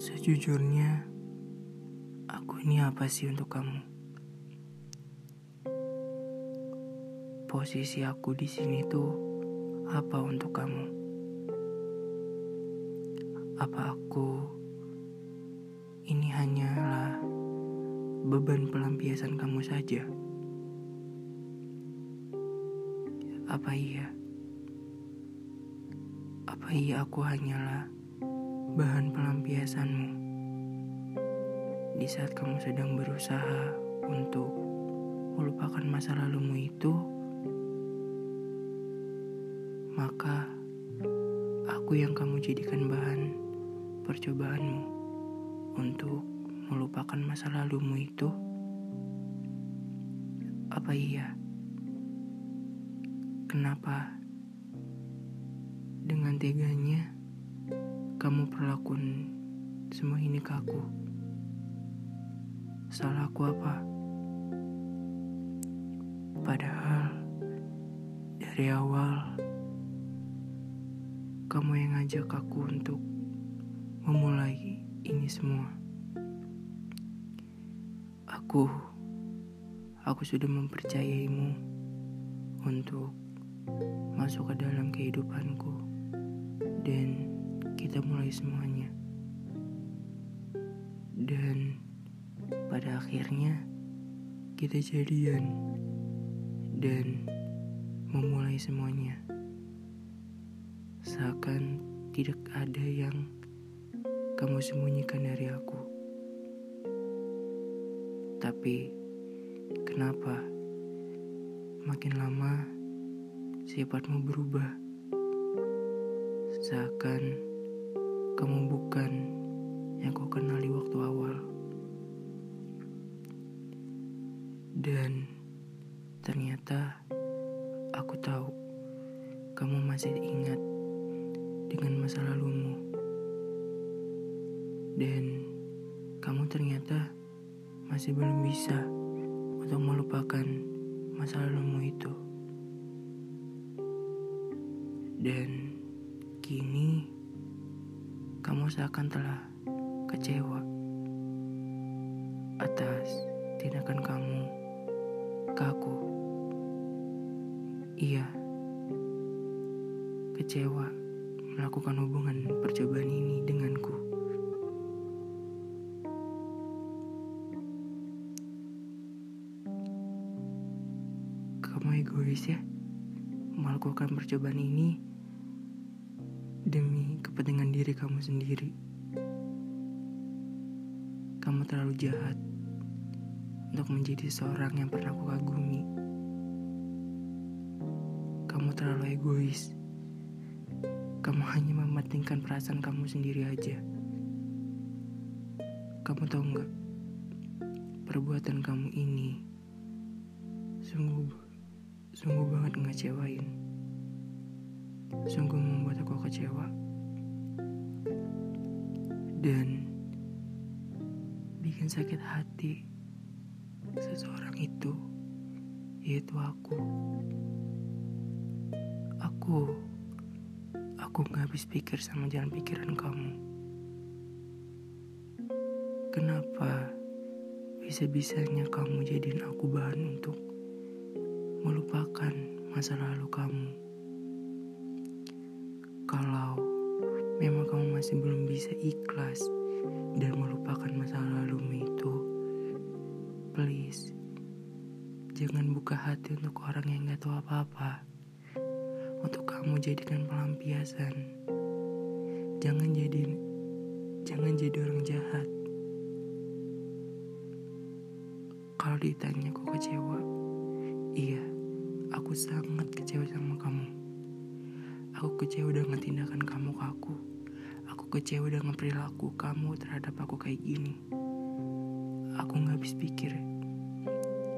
Sejujurnya, aku ini apa sih untuk kamu? Posisi aku di sini tuh apa untuk kamu? Apa aku ini hanyalah beban pelampiasan kamu saja? Apa iya? Apa iya aku hanyalah bahan pelampiasanmu di saat kamu sedang berusaha untuk melupakan masa lalumu itu, maka aku yang kamu jadikan bahan percobaanmu untuk melupakan masa lalumu itu. Apa iya? Kenapa dengan teganya kamu perlakukan semua ini ke aku? Salah aku apa? Padahal dari awal kamu yang ngajak aku untuk memulai ini semua. Aku, aku sudah mempercayaimu untuk masuk ke dalam kehidupanku dan kita mulai semuanya. Dan pada akhirnya kita jadian dan memulai semuanya. Seakan tidak ada yang kamu sembunyikan dari aku. Tapi kenapa makin lama sifatmu berubah. Seakan kamu bukan yang kau kenali waktu awal. Dan ternyata aku tahu kamu masih ingat dengan masa lalumu. Dan kamu ternyata masih belum bisa untuk melupakan masa lalumu itu. Dan kini kamu seakan telah kecewa atas tindakan kamu ke aku. Iya, kecewa melakukan hubungan percobaan ini denganku. Kamu egois ya, melakukan percobaan ini demi diri kamu sendiri. Kamu terlalu jahat untuk menjadi seorang yang pernah aku kagumi. Kamu terlalu egois. Kamu hanya mementingkan perasaan kamu sendiri aja. Kamu tahu nggak? Perbuatan kamu ini sungguh, sungguh banget ngecewain. Sungguh membuat aku kecewa. Dan bikin sakit hati seseorang itu yaitu aku. Aku aku gak habis pikir sama jalan pikiran kamu. Kenapa bisa-bisanya kamu jadiin aku bahan untuk melupakan masa lalu kamu? Kalau memang kamu masih belum bisa ikhlas dan melupakan masa lalumu itu, please jangan buka hati untuk orang yang gak tahu apa-apa. Untuk kamu jadikan pelampiasan. Jangan jadi jangan jadi orang jahat. Kalau ditanya kok kecewa, iya, aku sangat kecewa sama kamu. Aku kecewa dengan tindakan kamu ke aku. Kecewa dengan perilaku kamu terhadap aku kayak gini. Aku gak habis pikir,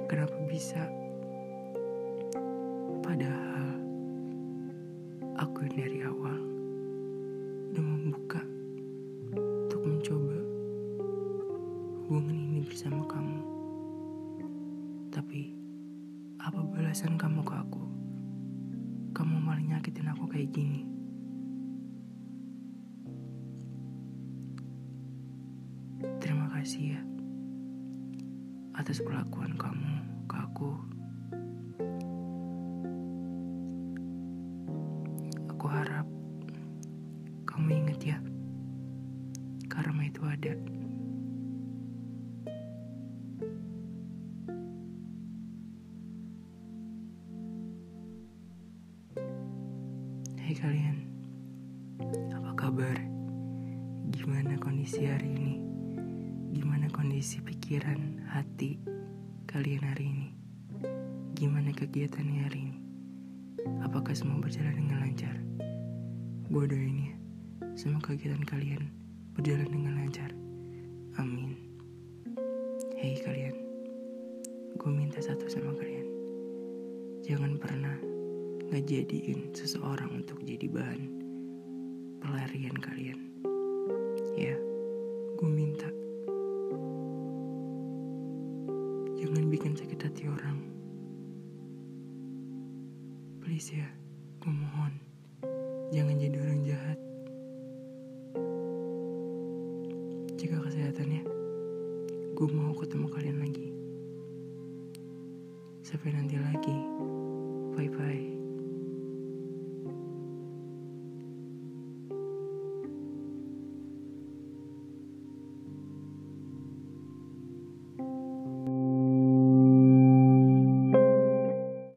kenapa bisa? Padahal aku dari awal udah membuka untuk mencoba hubungan ini bersama kamu. Tapi apa balasan kamu ke aku? Kamu malah nyakitin aku kayak gini. Ya atas perlakuan kamu ke aku. Aku harap kamu ingat ya, karma itu ada. Hai kalian, apa kabar? Gimana kondisi hari ini? Gimana kondisi pikiran, hati kalian hari ini? Gimana kegiatannya hari ini? Apakah semua berjalan dengan lancar? Gue doain ya, semua kegiatan kalian berjalan dengan lancar. Amin. Hei kalian, gue minta satu sama kalian. Jangan pernah ngejadiin seseorang untuk jadi bahan pelarian kalian. Please ya, gue mohon. Jangan jadi orang jahat. Jaga kesehatannya. Gue mau ketemu kalian lagi. Sampai nanti lagi. Bye-bye.